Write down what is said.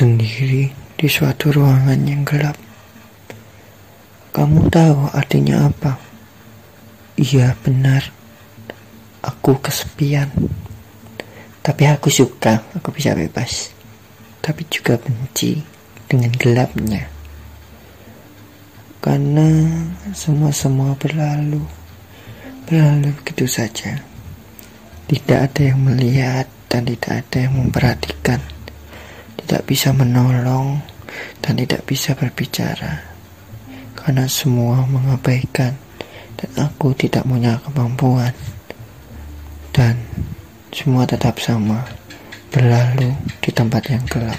sendiri di suatu ruangan yang gelap. Kamu tahu artinya apa? Iya, benar. Aku kesepian. Tapi aku suka, aku bisa bebas. Tapi juga benci dengan gelapnya. Karena semua-semua berlalu. Berlalu begitu saja. Tidak ada yang melihat dan tidak ada yang memperhatikan tidak bisa menolong dan tidak bisa berbicara karena semua mengabaikan dan aku tidak punya kemampuan dan semua tetap sama berlalu di tempat yang gelap.